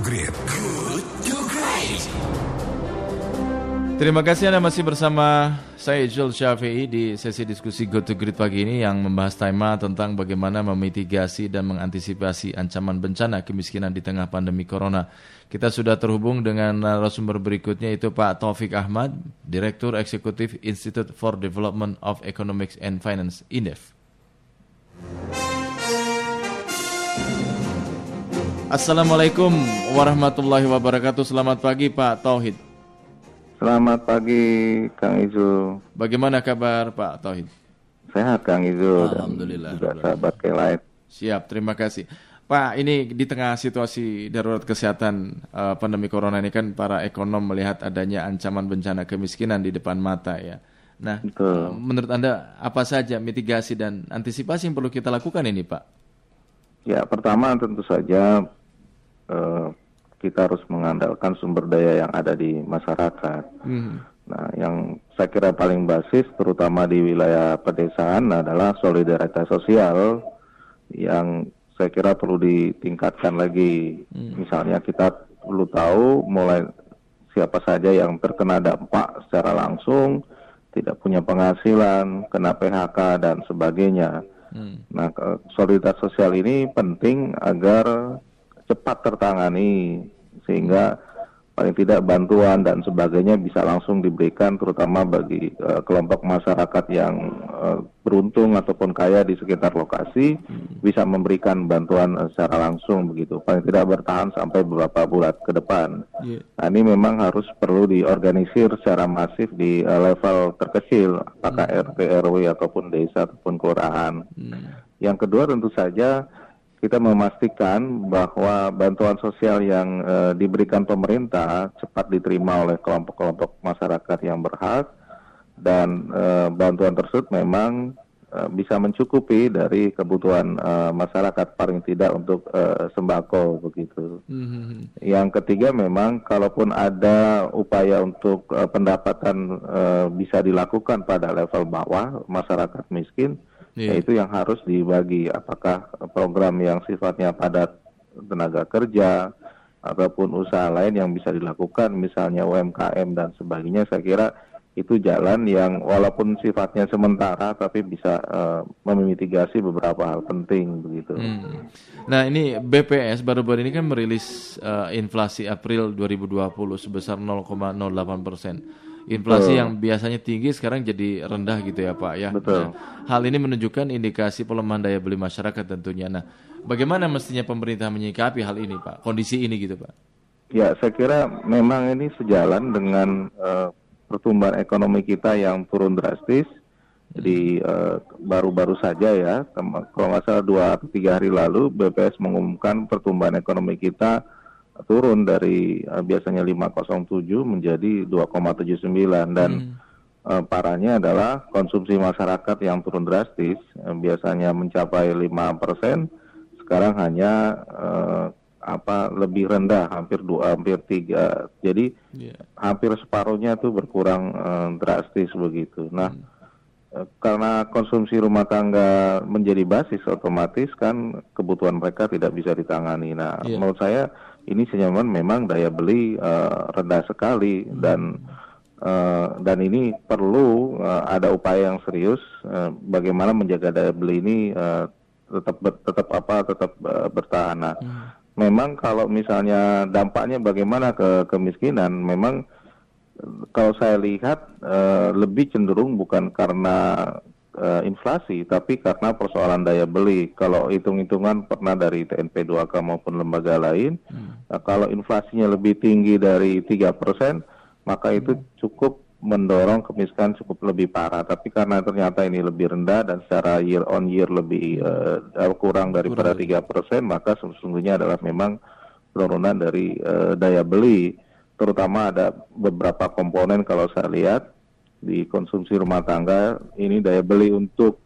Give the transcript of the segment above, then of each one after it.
Great. Good to Great. Terima kasih Anda masih bersama saya Ijul Syafi'i di sesi diskusi Go to Grid pagi ini yang membahas tema tentang bagaimana memitigasi dan mengantisipasi ancaman bencana kemiskinan di tengah pandemi corona. Kita sudah terhubung dengan narasumber berikutnya itu Pak Taufik Ahmad, Direktur Eksekutif Institute for Development of Economics and Finance, INDEF. Assalamualaikum warahmatullahi wabarakatuh. Selamat pagi Pak Tauhid. Selamat pagi Kang Izu. Bagaimana kabar Pak Tauhid? Sehat Kang Izu Alhamdulillah. dan juga sahabat Kelight. Siap, terima kasih. Pak, ini di tengah situasi darurat kesehatan uh, pandemi corona ini kan para ekonom melihat adanya ancaman bencana kemiskinan di depan mata ya. Nah, Betul. menurut Anda apa saja mitigasi dan antisipasi yang perlu kita lakukan ini, Pak? Ya pertama tentu saja eh, kita harus mengandalkan sumber daya yang ada di masyarakat. Hmm. Nah yang saya kira paling basis terutama di wilayah pedesaan adalah solidaritas sosial yang saya kira perlu ditingkatkan lagi. Misalnya kita perlu tahu mulai siapa saja yang terkena dampak secara langsung, tidak punya penghasilan, kena PHK dan sebagainya. Hmm. Nah, solidaritas sosial ini penting agar cepat tertangani sehingga paling tidak bantuan dan sebagainya bisa langsung diberikan terutama bagi eh, kelompok masyarakat yang eh, beruntung ataupun kaya di sekitar lokasi bisa memberikan bantuan eh, secara langsung begitu. Paling tidak bertahan sampai beberapa bulan ke depan. Iya. Nah, ini memang harus perlu diorganisir secara masif di eh, level terkecil, apakah RT, RW ataupun desa ataupun kelurahan. Hmm. Yang kedua tentu saja kita memastikan bahwa bantuan sosial yang eh, diberikan pemerintah cepat diterima oleh kelompok-kelompok masyarakat yang berhak dan eh, bantuan tersebut memang eh, bisa mencukupi dari kebutuhan eh, masyarakat paling tidak untuk eh, sembako begitu. Hmm. Yang ketiga memang kalaupun ada upaya untuk eh, pendapatan eh, bisa dilakukan pada level bawah masyarakat miskin, Iya. yaitu yang harus dibagi apakah program yang sifatnya padat tenaga kerja ataupun usaha lain yang bisa dilakukan misalnya UMKM dan sebagainya saya kira itu jalan yang walaupun sifatnya sementara tapi bisa eh, memitigasi beberapa hal penting begitu. Hmm. Nah ini BPS baru-baru ini kan merilis eh, inflasi April 2020 sebesar 0,08 persen. Inflasi Betul. yang biasanya tinggi sekarang jadi rendah gitu ya Pak ya. Betul. Nah, hal ini menunjukkan indikasi pelemahan daya beli masyarakat tentunya. Nah, bagaimana mestinya pemerintah menyikapi hal ini Pak? Kondisi ini gitu Pak? Ya, saya kira memang ini sejalan dengan eh, pertumbuhan ekonomi kita yang turun drastis. Jadi eh, baru-baru saja ya, kalau nggak salah dua atau tiga hari lalu BPS mengumumkan pertumbuhan ekonomi kita turun dari eh, biasanya 5,07 menjadi 2,79 dan eh, parahnya adalah konsumsi masyarakat yang turun drastis, eh, biasanya mencapai 5 persen, sekarang hanya eh, apa lebih rendah, hampir dua, hampir tiga. Jadi Iya. hampir separuhnya tuh berkurang eh, drastis begitu. Nah, eh, karena konsumsi rumah tangga menjadi basis, otomatis kan kebutuhan mereka tidak bisa ditangani. Nah, Iya. menurut saya ini senyaman memang daya beli eh, rendah sekali dan eh, dan ini perlu eh, ada upaya yang serius eh, bagaimana menjaga daya beli ini eh, tetap ber- tetap apa tetap eh, bertahan. Nah, memang kalau misalnya dampaknya bagaimana ke kemiskinan, memang kalau saya lihat eh, lebih cenderung bukan karena eh, inflasi, tapi karena persoalan daya beli. Kalau hitung-hitungan pernah dari TNP 2K maupun lembaga lain, nah, kalau inflasinya lebih tinggi dari tiga persen, maka itu cukup mendorong kemiskinan cukup lebih parah. Tapi karena ternyata ini lebih rendah dan secara year on year lebih eh, kurang daripada tiga persen, maka sesungguhnya adalah memang penurunan dari eh, daya beli. Terutama ada beberapa komponen kalau saya lihat di konsumsi rumah tangga ini daya beli untuk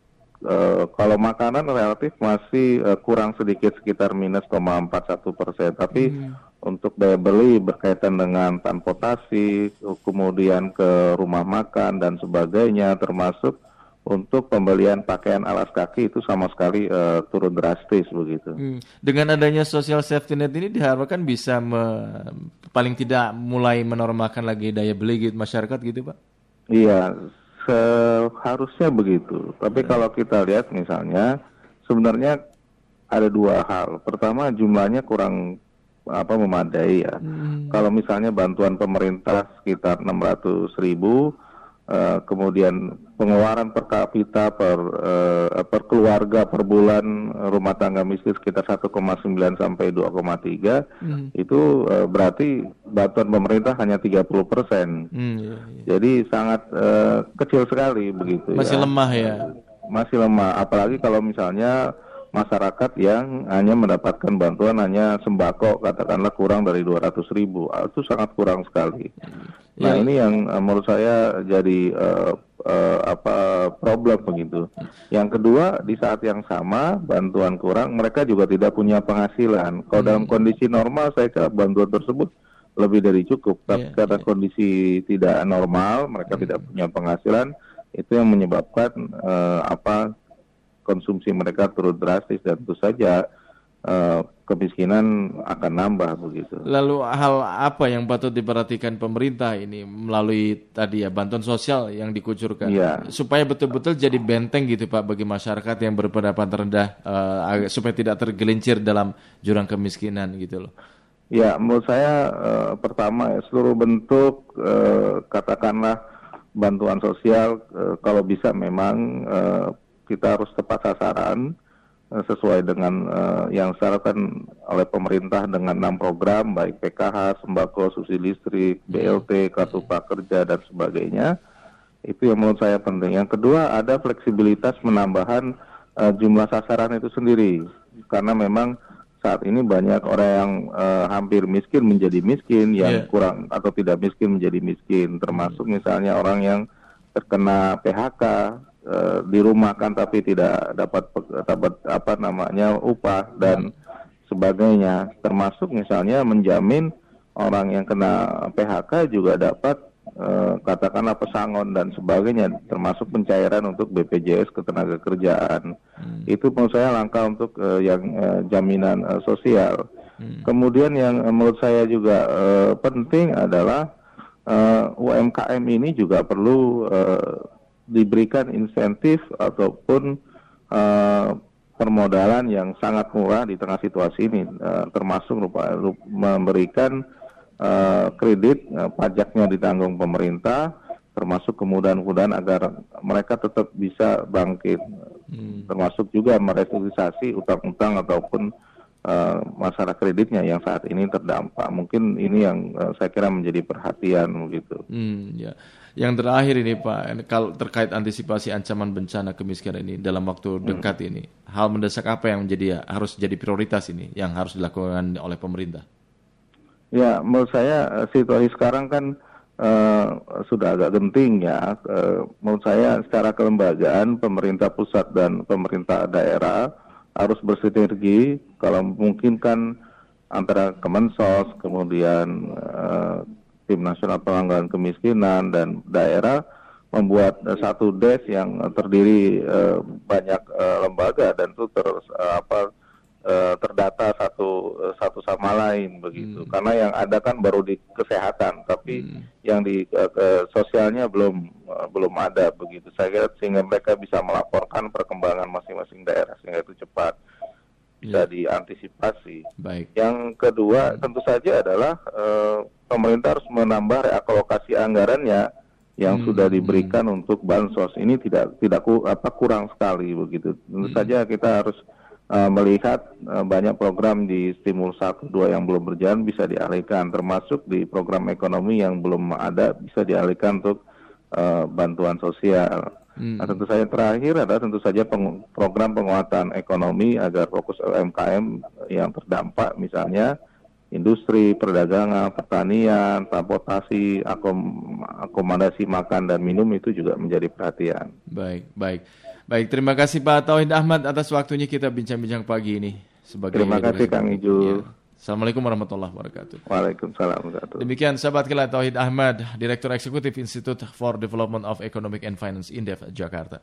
eh, kalau makanan relatif masih eh, kurang sedikit sekitar minus 0,41 persen, tapi untuk daya beli berkaitan dengan transportasi, kemudian ke rumah makan dan sebagainya, termasuk untuk pembelian pakaian alas kaki itu sama sekali uh, turun drastis begitu. Hmm. Dengan adanya social safety net ini diharapkan bisa me, paling tidak mulai menormalkan lagi daya beli gitu masyarakat gitu pak? Iya, seharusnya begitu. Tapi hmm. kalau kita lihat misalnya sebenarnya ada dua hal. Pertama jumlahnya kurang apa memadai ya. Hmm. Kalau misalnya bantuan pemerintah sekitar 600 ribu Uh, kemudian pengeluaran per kapita per uh, per keluarga per bulan rumah tangga miskin sekitar 1,9 sampai 2,3 hmm. itu uh, berarti bantuan pemerintah hanya 30 persen. Hmm, iya, iya. Jadi sangat uh, kecil sekali begitu. Masih ya. lemah ya. Masih lemah, apalagi kalau misalnya masyarakat yang hanya mendapatkan bantuan hanya sembako katakanlah kurang dari 200 ribu ah, itu sangat kurang sekali. Nah ya. ini yang uh, menurut saya jadi uh, uh, apa problem begitu. Yang kedua di saat yang sama bantuan kurang mereka juga tidak punya penghasilan. Kalau hmm. dalam kondisi normal saya kira bantuan tersebut lebih dari cukup. Tapi yeah, karena yeah. kondisi tidak normal mereka hmm. tidak punya penghasilan itu yang menyebabkan uh, apa konsumsi mereka turun drastis dan tentu saja uh, kemiskinan akan nambah begitu. Lalu hal apa yang patut diperhatikan pemerintah ini melalui tadi ya bantuan sosial yang dikucurkan ya. supaya betul-betul jadi benteng gitu Pak bagi masyarakat yang berpendapat rendah uh, supaya tidak tergelincir dalam jurang kemiskinan gitu loh. Ya, menurut saya uh, pertama seluruh bentuk uh, katakanlah bantuan sosial uh, kalau bisa memang uh, kita harus tepat sasaran uh, sesuai dengan uh, yang disyaratkan oleh pemerintah dengan enam program baik PKH, sembako, subsidi listrik, BLT, kartu prakerja dan sebagainya. Itu yang menurut saya penting. Yang kedua ada fleksibilitas menambahkan uh, jumlah sasaran itu sendiri karena memang saat ini banyak orang yang uh, hampir miskin menjadi miskin, yang yeah. kurang atau tidak miskin menjadi miskin, termasuk misalnya orang yang terkena PHK, uh, dirumahkan tapi tidak dapat dapat apa namanya upah dan sebagainya termasuk misalnya menjamin orang yang kena PHK juga dapat uh, katakanlah pesangon dan sebagainya termasuk pencairan untuk BPJS ketenaga kerjaan hmm. itu menurut saya langkah untuk uh, yang uh, jaminan uh, sosial hmm. kemudian yang uh, menurut saya juga uh, penting adalah uh, UMKM ini juga perlu uh, diberikan insentif ataupun uh, permodalan yang sangat murah di tengah situasi ini, uh, termasuk lupa, lupa, memberikan uh, kredit uh, pajaknya ditanggung pemerintah, termasuk kemudahan-kemudahan agar mereka tetap bisa bangkit, hmm. termasuk juga merestrukturisasi utang-utang ataupun uh, masalah kreditnya yang saat ini terdampak. Mungkin ini yang uh, saya kira menjadi perhatian begitu. Hmm, ya. Yang terakhir ini Pak, kalau terkait antisipasi ancaman bencana kemiskinan ini dalam waktu hmm. dekat hmm. ini, hal mendesak apa yang menjadi harus jadi prioritas ini yang harus dilakukan oleh pemerintah? Ya, menurut saya eh, situasi sekarang kan uh, sudah agak genting ya. Uh, menurut saya secara kelembagaan pemerintah pusat dan pemerintah daerah harus bersinergi kalau mungkin kan antara Kemensos kemudian uh, tim nasional penanggulangan kemiskinan dan daerah membuat uh, satu des yang terdiri uh, banyak uh, lembaga dan itu ter uh, apa uh, terdata satu uh, satu sama lain begitu hmm. karena yang ada kan baru di kesehatan tapi hmm. yang di sosialnya belum belum ada begitu saya kira sehingga mereka bisa melaporkan perkembangan masing-masing daerah sehingga itu cepat bisa ya. diantisipasi. Baik. Yang kedua hmm. tentu saja adalah uh, pemerintah harus menambah realokasi anggarannya yang hmm. sudah diberikan hmm. untuk bansos ini tidak tidak apa kurang sekali begitu. Tentu hmm. saja kita harus uh, melihat uh, banyak program di stimulus satu dua yang belum berjalan bisa dialihkan termasuk di program ekonomi yang belum ada bisa dialihkan untuk uh, bantuan sosial. Hmm. Nah, tentu saja terakhir adalah tentu saja peng program penguatan ekonomi agar fokus UMKM yang terdampak misalnya industri, perdagangan, pertanian, transportasi, akom akomodasi makan dan minum itu juga menjadi perhatian. Baik, baik. Baik, terima kasih Pak Tauhid Ahmad atas waktunya kita bincang-bincang pagi ini. Sebagai terima kasih Kang Ijul. Ya. Assalamualaikum warahmatullahi wabarakatuh. Waalaikumsalam warahmatullahi Demikian sahabat kilat Tauhid Ahmad, Direktur Eksekutif Institute for Development of Economic and Finance Indef Jakarta.